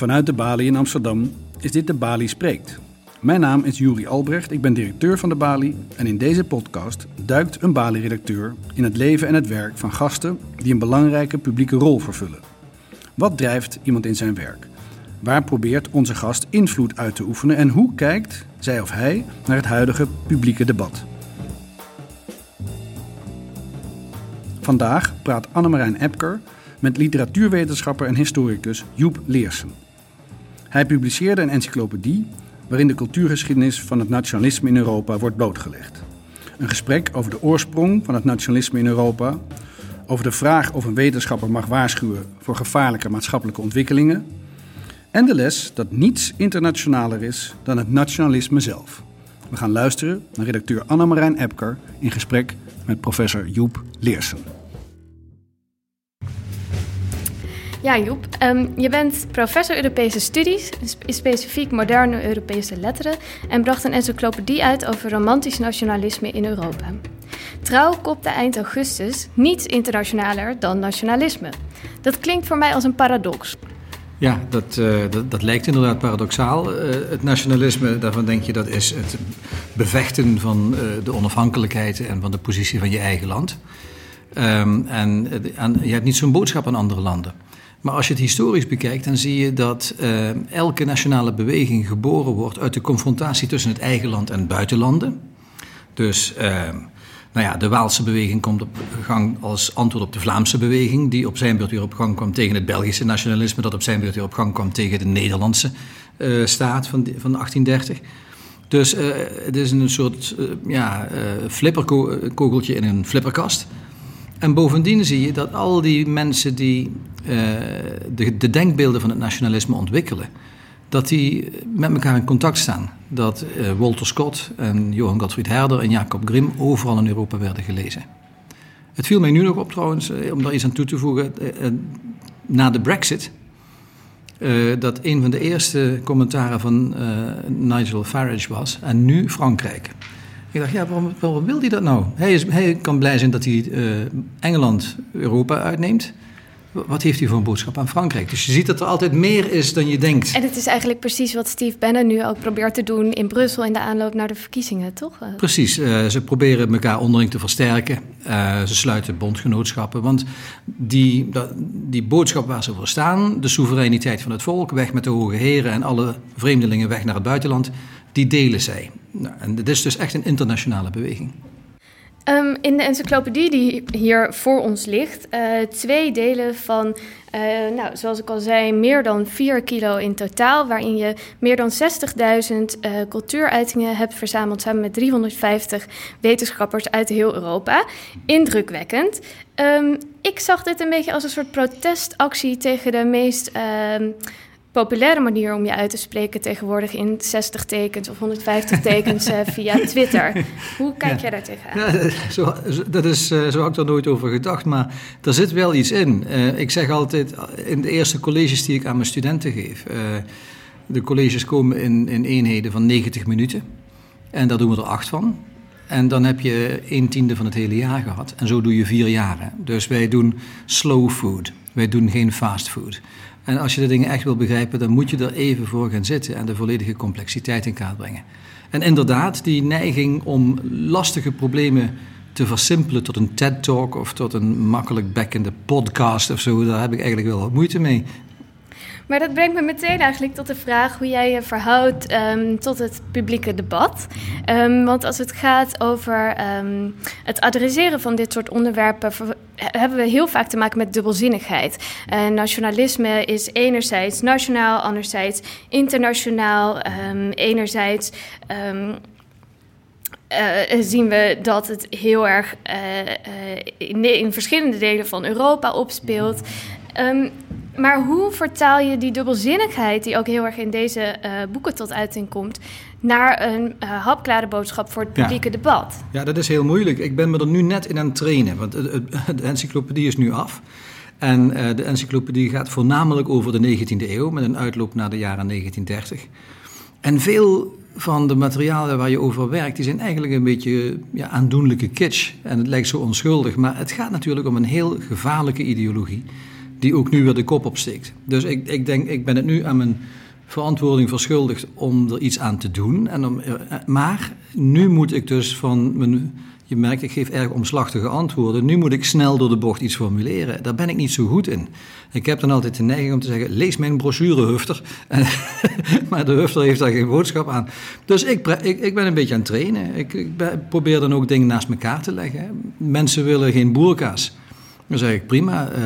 Vanuit de Bali in Amsterdam is dit de Bali Spreekt. Mijn naam is Juri Albrecht, ik ben directeur van de Bali en in deze podcast duikt een Bali-redacteur in het leven en het werk van gasten die een belangrijke publieke rol vervullen. Wat drijft iemand in zijn werk? Waar probeert onze gast invloed uit te oefenen en hoe kijkt zij of hij naar het huidige publieke debat? Vandaag praat Annemarijn Epker met literatuurwetenschapper en historicus Joep Leersen. Hij publiceerde een encyclopedie waarin de cultuurgeschiedenis van het nationalisme in Europa wordt blootgelegd. Een gesprek over de oorsprong van het nationalisme in Europa, over de vraag of een wetenschapper mag waarschuwen voor gevaarlijke maatschappelijke ontwikkelingen en de les dat niets internationaler is dan het nationalisme zelf. We gaan luisteren naar redacteur Annemarijn Epker in gesprek met professor Joep Leersen. Ja, Joep. Um, je bent professor Europese studies, specifiek moderne Europese letteren, en bracht een encyclopedie uit over romantisch nationalisme in Europa. Trouw kopte eind augustus niets internationaler dan nationalisme. Dat klinkt voor mij als een paradox. Ja, dat, uh, dat, dat, lijkt inderdaad paradoxaal. Uh, het nationalisme, daarvan denk je dat is het bevechten van uh, de onafhankelijkheid en van de positie van je eigen land. Um, en, en je hebt niet zo'n boodschap aan andere landen. Maar als je het historisch bekijkt, dan zie je dat uh, elke nationale beweging geboren wordt uit de confrontatie tussen het eigen land en buitenlanden. Dus uh, nou ja, de Waalse beweging komt op gang als antwoord op de Vlaamse beweging, die op zijn beurt weer op gang kwam tegen het Belgische nationalisme, dat op zijn beurt weer op gang kwam tegen de Nederlandse uh, staat van, van 1830. Dus het is een soort ja, flipperkogeltje in een flipperkast. En bovendien zie je dat al die mensen die uh, de, de, denkbeelden van het nationalisme ontwikkelen, dat die met elkaar in contact staan. Dat uh, Walter Scott en Johan Gottfried Herder en Jacob Grimm overal in Europa werden gelezen. Het viel mij nu nog op trouwens, uh, om daar iets aan toe te voegen, na de Brexit, dat een van de eerste commentaren van Nigel Farage was, en nu Frankrijk. Ik dacht, ja, waarom, waarom wil hij dat nou? Hij, is, hij kan blij zijn dat hij uh, Engeland Europa uitneemt. Wat heeft hij voor een boodschap aan Frankrijk? Dus je ziet dat er altijd meer is dan je denkt. En het is eigenlijk precies wat Steve Bannon nu ook probeert te doen in Brussel in de aanloop naar de verkiezingen, toch? Precies. Uh, ze proberen elkaar onderling te versterken. Uh, ze sluiten bondgenootschappen. Want die, dat, die boodschap waar ze voor staan, de soevereiniteit van het volk, weg met de hoge heren en alle vreemdelingen weg naar het buitenland, die delen zij. Nou, en dit is dus echt een internationale beweging. Um, in de encyclopedie die hier voor ons ligt, uh, twee delen van, uh, nou, zoals ik al zei, meer dan 4 kilo in totaal, waarin je meer dan 60.000 uh, cultuuruitingen hebt verzameld samen met 350 wetenschappers uit heel Europa. Indrukwekkend. Um, ik zag dit een beetje als een soort protestactie tegen de meest populaire manier om je uit te spreken tegenwoordig in 60 tekens of 150 tekens uh, via Twitter. Hoe kijk ja. jij daar tegenaan? Ja, zo, dat is, uh, zo had ik er nooit over gedacht, maar er zit wel iets in. Uh, ik zeg altijd in de eerste colleges die ik aan mijn studenten geef, de colleges komen in, in eenheden van 90 minuten en daar doen we er acht van. En dan heb je een tiende van het hele jaar gehad. En zo doe je vier jaren. Dus wij doen slow food. Wij doen geen fast food. En als je de dingen echt wil begrijpen, dan moet je er even voor gaan zitten en de volledige complexiteit in kaart brengen. En inderdaad, die neiging om lastige problemen te versimpelen tot een TED-talk of tot een makkelijk bekkende podcast of zo, daar heb ik eigenlijk wel wat moeite mee. Maar dat brengt me meteen eigenlijk tot de vraag hoe jij je verhoudt um, tot het publieke debat. Um, want als het gaat over um, het adresseren van dit soort onderwerpen, hebben we heel vaak te maken met dubbelzinnigheid. Nationalisme is enerzijds nationaal, anderzijds internationaal. enerzijds. Uh, zien we dat het heel erg uh, in, in, verschillende delen van Europa opspeelt. Um, maar hoe vertaal je die dubbelzinnigheid, die ook heel erg in deze uh, boeken tot uiting komt, naar een uh, hapklare boodschap voor het publieke ja. debat? Ja, dat is heel moeilijk. Ik ben me er nu net in aan het trainen, want de, de encyclopedie is nu af. En uh, de encyclopedie gaat voornamelijk over de 19e eeuw, met een uitloop naar de jaren 1930. En veel van de materialen waar je over werkt, die zijn eigenlijk een beetje ja, aandoenlijke kitsch. En het lijkt zo onschuldig, maar het gaat natuurlijk om een heel gevaarlijke ideologie die ook nu weer de kop opsteekt. Dus ik, ik denk, ik ben het nu aan mijn verantwoording verschuldigd om er iets aan te doen. En om, eh, maar nu moet ik dus van mijn. Je merkt, ik geef erg omslachtige antwoorden. Nu moet ik snel door de bocht iets formuleren. Daar ben ik niet zo goed in. Ik heb dan altijd de neiging om te zeggen: lees mijn brochure, Hufter. maar de Hufter heeft daar geen boodschap aan. Dus ik, ik, ik ben een beetje aan het trainen. Ik, ik probeer dan ook dingen naast elkaar te leggen. Mensen willen geen boerkaas. Dan zeg ik prima. Uh,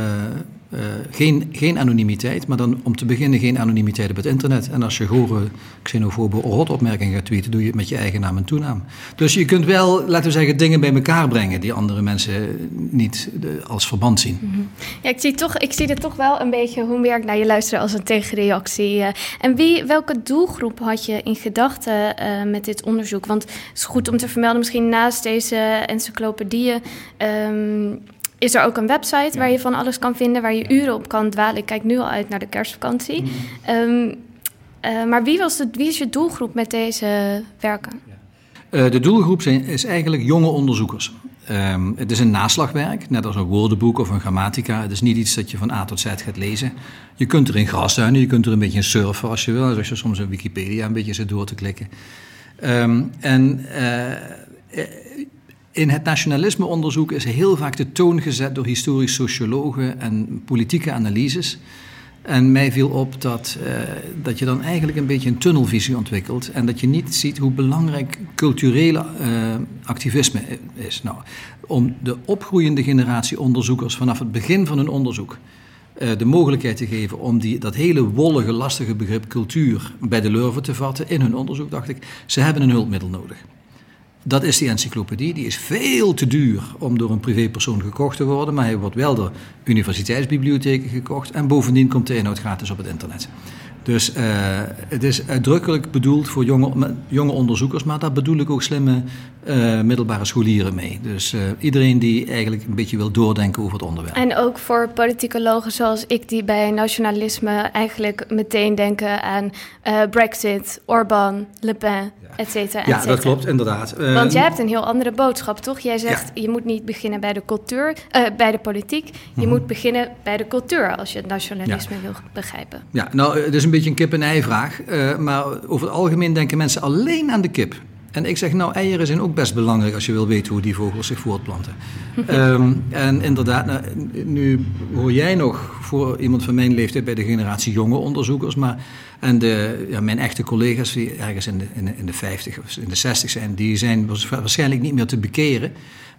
uh, geen, geen anonimiteit, maar dan om te beginnen geen anonimiteit op het internet. En als je gore xenofobe rotopmerkingen gaat tweeten, doe je het met je eigen naam en toenaam. Dus je kunt wel, laten we zeggen, dingen bij elkaar brengen die andere mensen niet de, als verband zien. Mhm. Ja, ik zie, toch, ik zie toch wel een beetje hoe meer ik naar je luister als een tegenreactie. Uh, en wie, welke doelgroep had je in gedachten met dit onderzoek? Want het is goed om te vermelden, misschien naast deze encyclopedieën. Um, is er ook een website waar je van alles kan vinden, waar je uren op kan dwalen. Ik kijk nu al uit naar de kerstvakantie. Mm. Um, uh, maar wie, was de, wie is je doelgroep met deze werken? Uh, de doelgroep zijn, is eigenlijk jonge onderzoekers. Um, het is een naslagwerk, net als een woordenboek of een grammatica. Het is niet iets dat je van A tot Z gaat lezen. Je kunt er in grasduinen, je kunt er een beetje in surfen als je wil. Als je soms in Wikipedia een beetje zit door te klikken. Um, en uh, in het nationalismeonderzoek is heel vaak de toon gezet door historisch sociologen en politieke analyses. En mij viel op dat, uh, dat je dan eigenlijk een beetje een tunnelvisie ontwikkelt en dat je niet ziet hoe belangrijk culturele uh, activisme is. Nou, om de opgroeiende generatie onderzoekers vanaf het begin van hun onderzoek uh, de mogelijkheid te geven om die, dat hele wollige, lastige begrip cultuur bij de lurven te vatten in hun onderzoek, dacht ik, ze hebben een hulpmiddel nodig. Dat is die encyclopedie. Die is veel te duur om door een privépersoon gekocht te worden. Maar hij wordt wel door universiteitsbibliotheken gekocht. En bovendien komt de inhoud gratis op het internet. Dus uh, het is uitdrukkelijk bedoeld voor jonge, jonge onderzoekers, maar daar bedoel ik ook slimme uh, middelbare scholieren mee. Dus uh, iedereen die eigenlijk een beetje wil doordenken over het onderwerp. En ook voor politicologen zoals ik, die bij nationalisme eigenlijk meteen denken aan Brexit, Orbán, Le Pen, et cetera. Ja, dat klopt, inderdaad. Want jij hebt een heel andere boodschap, toch? Jij zegt, ja. je moet niet beginnen bij de cultuur, bij de politiek. Je mm -hmm. moet beginnen bij de cultuur als je het nationalisme ja. wil begrijpen. Ja, nou, het is een beetje een kip-en-ei vraag. Uh, maar over het algemeen denken mensen alleen aan de kip. En ik zeg, nou, eieren zijn ook best belangrijk als je wil weten hoe die vogels zich voortplanten. um, en inderdaad, nou, nu hoor jij nog voor iemand van mijn leeftijd bij de generatie jonge onderzoekers. Maar, en de, ja, mijn echte collega's die ergens in de, in, de, in de 50 of in de 60 zijn, die zijn waarschijnlijk niet meer te bekeren.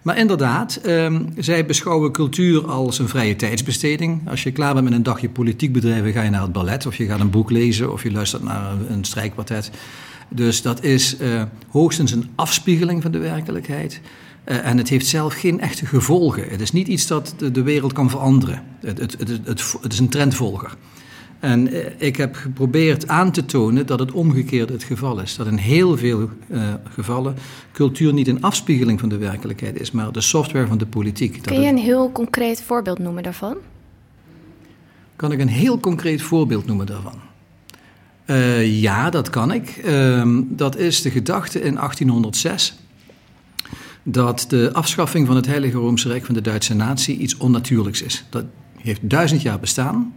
Maar inderdaad, um, zij beschouwen cultuur als een vrije tijdsbesteding. Als je klaar bent met een dagje politiek bedrijven, ga je naar het ballet, of je gaat een boek lezen, of je luistert naar een, strijkkwartet. Dus dat is uh, hoogstens een afspiegeling van de werkelijkheid. Uh, en het heeft zelf geen echte gevolgen. Het is niet iets dat de, wereld kan veranderen. Het, het, het, is een trendvolger. En uh, ik heb geprobeerd aan te tonen dat het omgekeerd het geval is. Dat in heel veel uh, gevallen cultuur niet een afspiegeling van de werkelijkheid is, maar de software van de politiek. Kun je een heel concreet voorbeeld noemen daarvan? Kan ik een heel concreet voorbeeld noemen daarvan? Uh, ja, dat kan ik. Uh, dat is de gedachte in 1806 dat de afschaffing van het Heilige Roomse Rijk van de Duitse natie iets onnatuurlijks is. Dat heeft duizend jaar bestaan.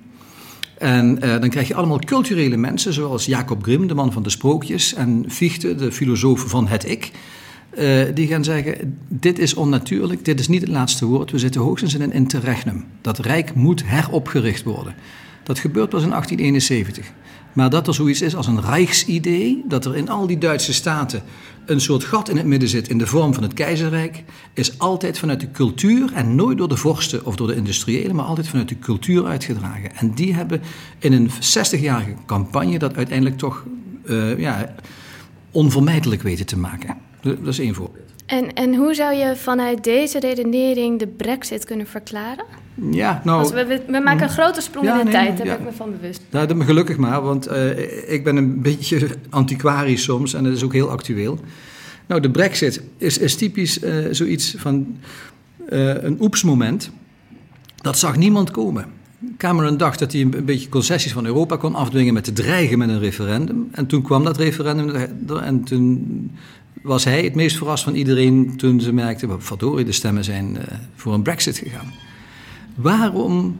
En uh, dan krijg je allemaal culturele mensen, zoals Jacob Grimm, de man van de sprookjes, en Fichte, de filosoof van het ik. Uh, die gaan zeggen: Dit is onnatuurlijk, dit is niet het laatste woord. We zitten hoogstens in een interregnum. Dat rijk moet heropgericht worden. Dat gebeurt pas in 1871. Maar dat er zoiets is als een Rijksidee, dat er in al die Duitse staten een soort gat in het midden zit in de vorm van het keizerrijk, is altijd vanuit de cultuur en nooit door de vorsten of door de industriëlen, maar altijd vanuit de cultuur uitgedragen. En die hebben in een 60-jarige campagne dat uiteindelijk toch uh, ja, onvermijdelijk weten te maken. Dat is één voorbeeld. En, en hoe zou je vanuit deze redenering de brexit kunnen verklaren? Ja, nou... We, we, we, maken een grote sprong ja, in de nee, tijd, daar ja. ben ik me van bewust. Nou, dat gelukkig maar, want uh, ik ben een beetje antiquarisch soms en dat is ook heel actueel. Nou, de brexit is, is typisch uh, zoiets van uh, een oepsmoment. Dat zag niemand komen. Cameron dacht dat hij een beetje concessies van Europa kon afdwingen met te dreigen met een referendum. En toen kwam dat referendum en toen was hij het meest verrast van iedereen toen ze merkten, verdorie, de stemmen zijn voor een brexit gegaan. Waarom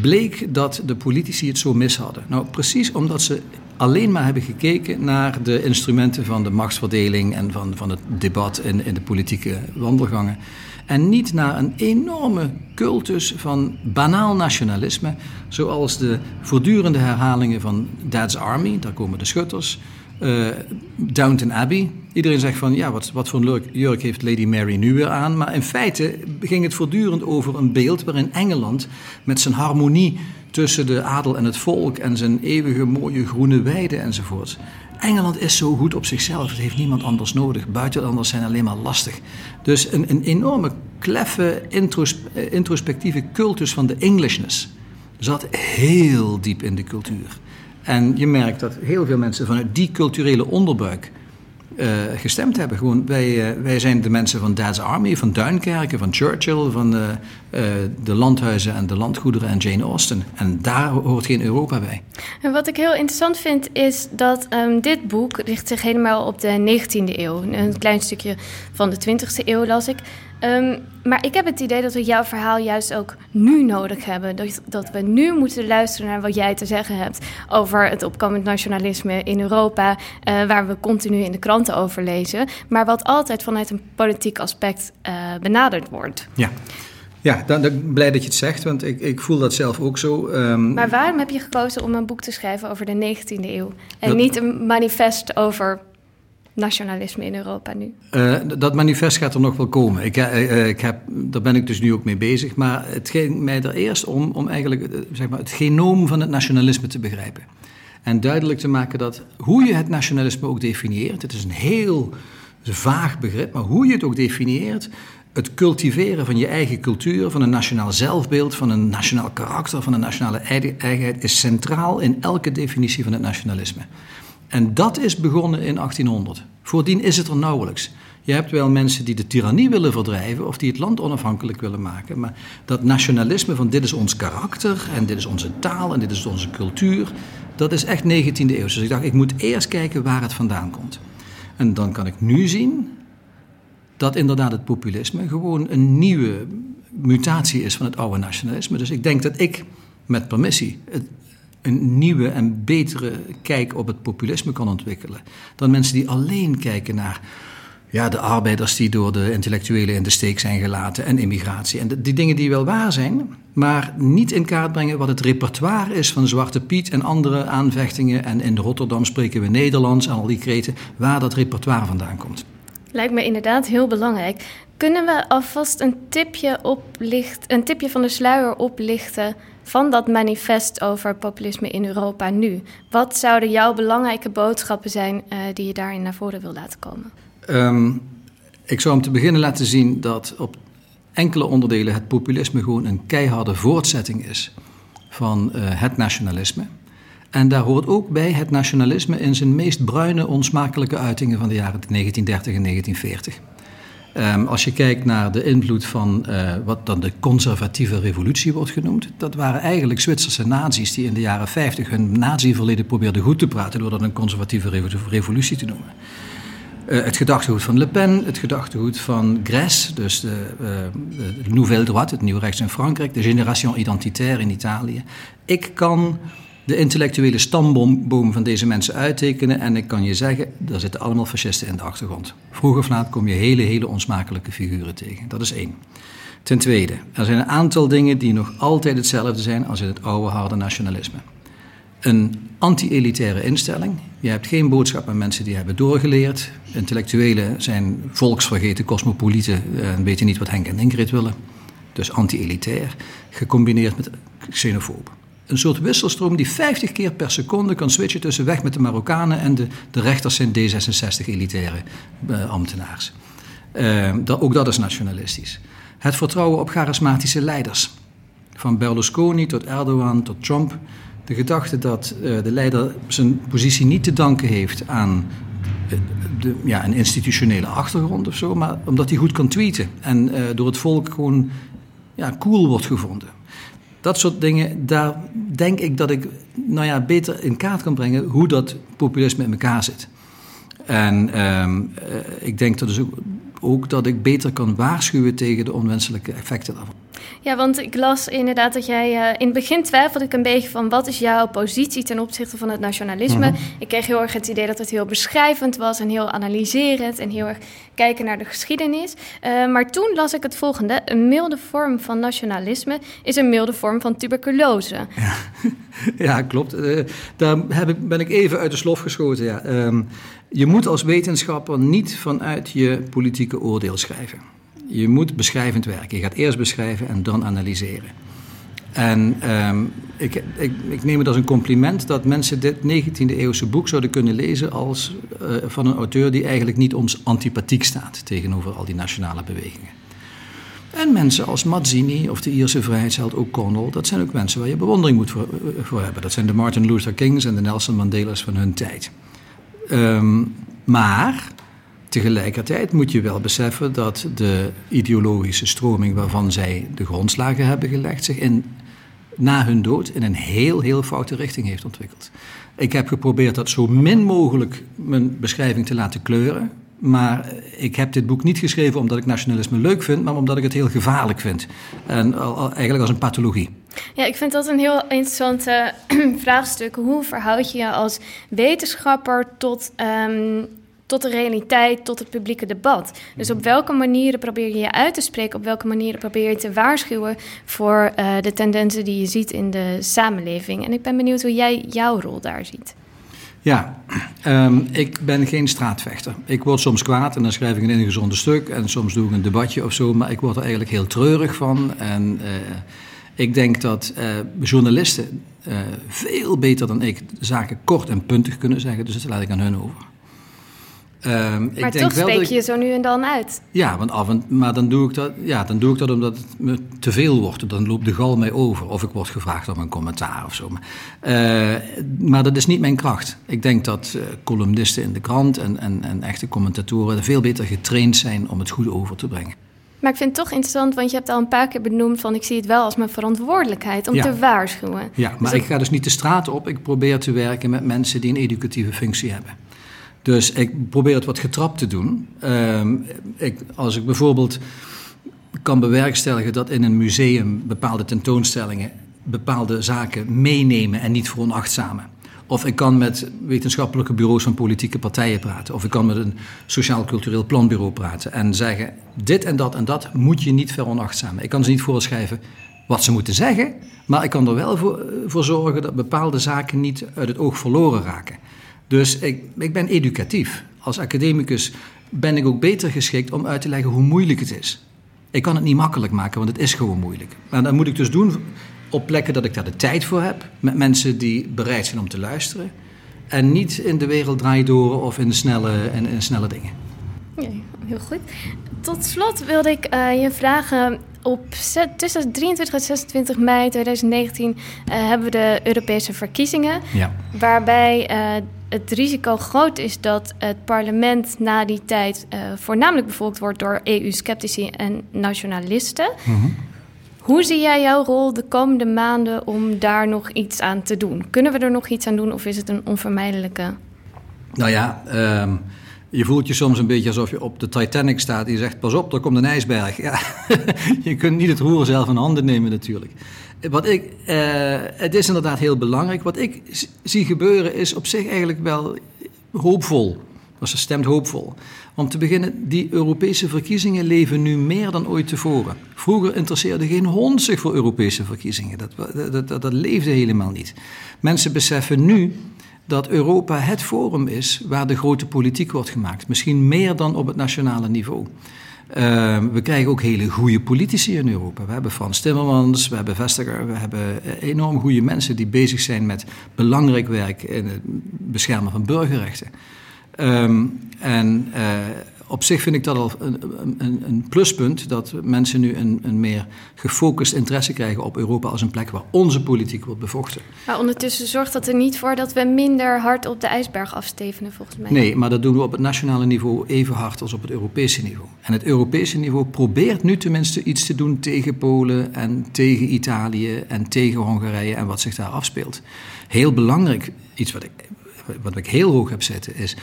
bleek dat de politici het zo mis hadden. Nou, precies omdat ze alleen maar hebben gekeken naar de instrumenten van de machtsverdeling en van, van het debat in, in de politieke wandelgangen. En niet naar een enorme cultus van banaal nationalisme, zoals de voortdurende herhalingen van Dad's Army, daar komen de schutters, uh, Downton Abbey. Iedereen zegt van, ja, wat, wat voor een jurk heeft Lady Mary nu weer aan? Maar in feite ging het voortdurend over een beeld waarin Engeland met zijn harmonie tussen de adel en het volk en zijn eeuwige mooie groene weiden enzovoort. Engeland is zo goed op zichzelf, het heeft niemand anders nodig. Buitenlanders zijn alleen maar lastig. Dus een, een enorme kleffe, eh, introspectieve cultus van de Englishness zat heel diep in de cultuur. En je merkt dat heel veel mensen vanuit die culturele onderbuik uh, gestemd hebben. Gewoon, wij, uh, wij zijn de mensen van Dad's Army, van Duinkerken, van Churchill, van uh, de landhuizen en de landgoederen en Jane Austen. En daar hoort geen Europa bij. En wat ik heel interessant vind is dat um, dit boek richt zich helemaal op de 19e eeuw. Een klein stukje van de 20e eeuw las ik. Um, maar ik heb het idee dat we jouw verhaal juist ook nu nodig hebben. Dat, dat we nu moeten luisteren naar wat jij te zeggen hebt over het opkomend nationalisme in Europa, uh, waar we continu in de kranten over lezen, maar wat altijd vanuit een politiek aspect uh, benaderd wordt. Ja. Ja, dan, dan, blij dat je het zegt, want ik, ik voel dat zelf ook zo. Um... Maar waarom heb je gekozen om een boek te schrijven over de 19e eeuw en dat... niet een manifest over nationalisme in Europa nu? Uh, dat manifest gaat er nog wel komen. Ik, uh, ik heb, daar ben ik dus nu ook mee bezig. Maar het ging mij er eerst om om eigenlijk zeg maar, het genoom van het nationalisme te begrijpen. En duidelijk te maken dat hoe je het nationalisme ook definieert, het is een heel vaag begrip, maar hoe je het ook definieert, het cultiveren van je eigen cultuur, van een nationaal zelfbeeld, van een nationaal karakter, van een nationale eigenheid, is centraal in elke definitie van het nationalisme. En dat is begonnen in 1800. Voordien is het er nauwelijks. Je hebt wel mensen die de tirannie willen verdrijven of die het land onafhankelijk willen maken. Maar dat nationalisme van dit is ons karakter en dit is onze taal en dit is onze cultuur, dat is echt 19e eeuw. Dus ik dacht, ik moet eerst kijken waar het vandaan komt. En dan kan ik nu zien dat inderdaad het populisme gewoon een nieuwe mutatie is van het oude nationalisme. Dus ik denk dat ik, met permissie, het een nieuwe en betere kijk op het populisme kan ontwikkelen. Dan mensen die alleen kijken naar ja, de arbeiders die door de intellectuelen in de steek zijn gelaten en immigratie. En die dingen die wel waar zijn, maar niet in kaart brengen wat het repertoire is van Zwarte Piet en andere aanvechtingen. En in Rotterdam spreken we Nederlands en al die kreten, waar dat repertoire vandaan komt. Lijkt me inderdaad heel belangrijk. Kunnen we alvast een tipje, oplicht, een tipje van de sluier oplichten van dat manifest over populisme in Europa nu? Wat zouden jouw belangrijke boodschappen zijn uh, die je daarin naar voren wil laten komen? Um, ik zou om te beginnen laten zien dat op enkele onderdelen het populisme gewoon een keiharde voortzetting is van uh, het nationalisme. En daar hoort ook bij het nationalisme in zijn meest bruine, onsmakelijke uitingen van de jaren 1930 en 1940. Um, als je kijkt naar de invloed van uh, wat dan de conservatieve revolutie wordt genoemd, dat waren eigenlijk Zwitserse nazi's die in de jaren 50 hun nazi-verleden probeerden goed te praten door dat een conservatieve revolutie te noemen. Uh, het gedachtegoed van Le Pen, het gedachtegoed van Grèce, dus de, uh, de Nouvelle Droite, het nieuw rechts in Frankrijk, de Génération Identitaire in Italië. Ik kan de intellectuele stamboom van deze mensen uittekenen. En ik kan je zeggen, daar zitten allemaal fascisten in de achtergrond. Vroeg of laat kom je hele, hele onsmakelijke figuren tegen. Dat is één. Ten tweede, er zijn een aantal dingen die nog altijd hetzelfde zijn als in het oude harde nationalisme. Een anti-elitaire instelling. Je hebt geen boodschap aan mensen die hebben doorgeleerd. Intellectuelen zijn volksvergeten cosmopolieten en weten niet wat Henk en Ingrid willen. Dus anti-elitair, gecombineerd met xenofoob een soort wisselstroom die 50 keer per seconde kan switchen tussen weg met de Marokkanen en de, de rechters zijn D66 elitaire uh, ambtenaars. Dat, ook dat is nationalistisch. Het vertrouwen op charismatische leiders. Van Berlusconi tot Erdogan tot Trump. De gedachte dat uh, de leider zijn positie niet te danken heeft aan de, ja, een institutionele achtergrond of zo, maar omdat hij goed kan tweeten en door het volk gewoon ja, cool wordt gevonden. Dat soort dingen, daar denk ik dat ik nou ja, beter in kaart kan brengen hoe dat populisme in elkaar zit. En um, ik denk dat dus ook, ook, dat ik beter kan waarschuwen tegen de onwenselijke effecten daarvan. Ja, want ik las inderdaad dat jij... Uh, in het begin twijfelde ik een beetje van... wat is jouw positie ten opzichte van het nationalisme? Mhm. Ik kreeg heel erg het idee dat het heel beschrijvend was... en heel analyserend en heel erg kijken naar de geschiedenis. Uh, maar toen las ik het volgende. Een milde vorm van nationalisme is een milde vorm van tuberculose. Ja, ja klopt. Uh, daar heb ik, ben ik even uit de slof geschoten, ja. Um, je moet als wetenschapper niet vanuit je politieke oordeel schrijven. Je moet beschrijvend werken. Je gaat eerst beschrijven en dan analyseren. En um, ik, ik, ik, neem het als een compliment dat mensen dit 19e eeuwse boek zouden kunnen lezen als uh, van een auteur die eigenlijk niet ons antipathiek staat tegenover al die nationale bewegingen. En mensen als Mazzini of de Ierse vrijheidsheld O'Connell, dat zijn ook mensen waar je bewondering moet voor, eh, hebben. Dat zijn de Martin Luther Kings en de Nelson Mandela's van hun tijd. Um, maar tegelijkertijd moet je wel beseffen dat de ideologische stroming waarvan zij de grondslagen hebben gelegd, zich in, na hun dood in een heel, heel foute richting heeft ontwikkeld. Ik heb geprobeerd dat zo min mogelijk mijn beschrijving te laten kleuren. Maar ik heb dit boek niet geschreven omdat ik nationalisme leuk vind, maar omdat ik het heel gevaarlijk vind. En eigenlijk als een pathologie. Ja, ik vind dat een heel interessant vraagstuk. Hoe verhoud je je als wetenschapper tot, um, tot de realiteit, tot het publieke debat? Dus op welke manieren probeer je je uit te spreken? Op welke manieren probeer je te waarschuwen voor uh, de tendensen die je ziet in de samenleving? En ik ben benieuwd hoe jij jouw rol daar ziet. Ja, um, ik ben geen straatvechter. Ik word soms kwaad en dan schrijf ik een ingezonde stuk en soms doe ik een debatje of zo, maar ik word er eigenlijk heel treurig van. En uh, ik denk dat uh, journalisten uh, veel beter dan ik zaken kort en puntig kunnen zeggen, dus dat laat ik aan hun over. Um, maar ik denk toch spreek je zo nu en dan uit. Ja, want af en, maar dan doe, ik dat, ja, dan doe ik dat omdat het me te veel wordt. Dan loopt de gal mij over. Of ik word gevraagd om een commentaar of zo. Maar, uh, maar dat is niet mijn kracht. Ik denk dat uh, columnisten in de krant en, en, en echte commentatoren veel beter getraind zijn om het goed over te brengen. Maar ik vind het toch interessant, want je hebt al een paar keer benoemd van ik zie het wel als mijn verantwoordelijkheid om te waarschuwen. Ja, maar dus ik ga dus niet de straat op. Ik probeer te werken met mensen die een educatieve functie hebben. Dus ik probeer het wat getrapt te doen. Uh, ik, als ik bijvoorbeeld kan bewerkstelligen dat in een museum bepaalde tentoonstellingen bepaalde zaken meenemen en niet veronachtzamen. Of ik kan met wetenschappelijke bureaus van politieke partijen praten. Of ik kan met een sociaal-cultureel planbureau praten en zeggen: dit en dat en dat moet je niet veronachtzamen. Ik kan ze niet voorschrijven wat ze moeten zeggen, maar ik kan er wel voor, voor zorgen dat bepaalde zaken niet uit het oog verloren raken. Dus ik, ik ben educatief. Als academicus ben ik ook beter geschikt om uit te leggen hoe moeilijk het is. Ik kan het niet makkelijk maken, want het is gewoon moeilijk. Maar dat moet ik dus doen op plekken dat ik daar de tijd voor heb. Met mensen die bereid zijn om te luisteren. En niet in de wereld draaien door of in de snelle, in snelle dingen. Ja, heel goed. Tot slot wilde ik uh, je vragen. Op tussen 23 en 26 mei 2019 uh, hebben we de Europese verkiezingen. Ja. Waarbij uh, het risico groot is dat het parlement na die tijd uh, voornamelijk bevolkt wordt door EU-sceptici en nationalisten. Mm -hmm. Hoe zie jij jouw rol de komende maanden om daar nog iets aan te doen? Kunnen we er nog iets aan doen of is het een onvermijdelijke? Nou ja, um, je voelt je soms een beetje alsof je op de Titanic staat en je zegt: Pas op, er komt een ijsberg. Ja, je kunt niet het roer zelf in handen nemen, natuurlijk. Wat ik, uh, het is inderdaad heel belangrijk. Wat ik zie gebeuren is op zich eigenlijk wel hoopvol. Dat stemt hoopvol. Om te beginnen, die Europese verkiezingen leven nu meer dan ooit tevoren. Vroeger interesseerde geen hond zich voor Europese verkiezingen. Dat, dat, dat leefde helemaal niet. Mensen beseffen nu dat Europa het forum is waar de grote politiek wordt gemaakt. Misschien meer dan op het nationale niveau. Uh, we krijgen ook hele goede politici in Europa. We hebben Frans Timmermans, we hebben Vestager, we hebben enorm goede mensen die bezig zijn met belangrijk werk in het beschermen van burgerrechten. Um, en uh, op zich vind ik dat al een, een, een pluspunt dat mensen nu een, een, meer gefocust interesse krijgen op Europa als een plek waar onze politiek wordt bevochten. Maar ondertussen zorgt dat er niet voor dat we minder hard op de ijsberg afstevenen, volgens mij. Nee, maar dat doen we op het nationale niveau even hard als op het Europese niveau. En het Europese niveau probeert nu tenminste iets te doen tegen Polen en tegen Italië en tegen Hongarije en wat zich daar afspeelt. Heel belangrijk, iets wat ik wat ik heel hoog heb zitten, is,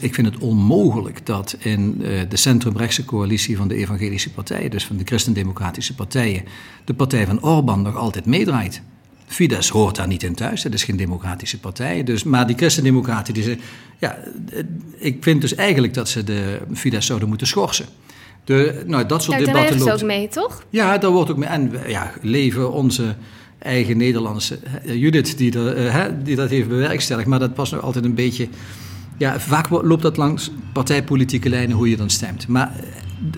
ik vind het onmogelijk dat in de centrumrechtse coalitie van de evangelische partijen, dus van de christendemocratische partijen, de partij van Orbán nog altijd meedraait. Fidesz hoort daar niet in thuis, dat is geen democratische partij. Dus, maar die christendemocraten, die zeggen, ja, ik vind dus eigenlijk dat ze de Fidesz zouden moeten schorsen. De, nou, dat soort debatten loopt. ook mee, toch? Ja, daar wordt ook mee. En ja, leven onze eigen Nederlandse Judith, die, er, die dat heeft bewerkstelligd. Maar dat was nog altijd een beetje. Ja, vaak loopt dat langs partijpolitieke lijnen hoe je dan stemt. Maar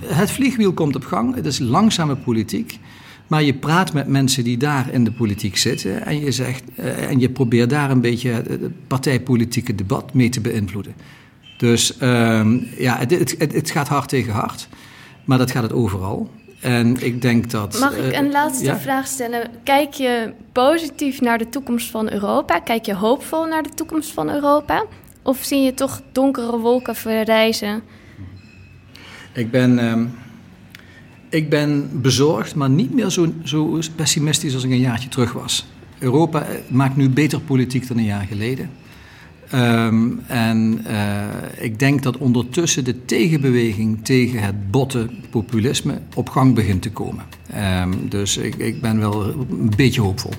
het vliegwiel komt op gang. Het is langzame politiek. Maar je praat met mensen die daar in de politiek zitten en je, zegt, en je probeert daar een beetje het partijpolitieke debat mee te beïnvloeden. Dus uh, ja, het, het, het, gaat hard tegen hard, maar dat gaat het overal. En ik denk dat. Mag ik een laatste vraag stellen? Kijk je positief naar de toekomst van Europa? Kijk je hoopvol naar de toekomst van Europa? Of zie je toch donkere wolken verrijzen? Ik ben. Uh, ik ben bezorgd, maar niet meer zo, zo pessimistisch als ik een jaartje terug was. Europa maakt nu beter politiek dan een jaar geleden. Um, en uh, ik denk dat ondertussen de tegenbeweging tegen het botte populisme op gang begint te komen. Um, dus ik, ik, ben wel een beetje hoopvol.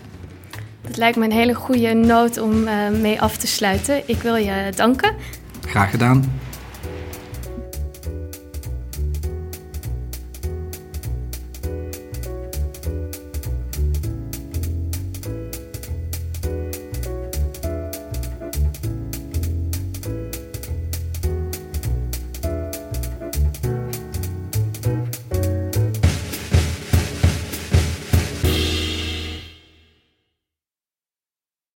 Het lijkt me een hele goede noot om uh, mee af te sluiten. Ik wil je danken. Graag gedaan.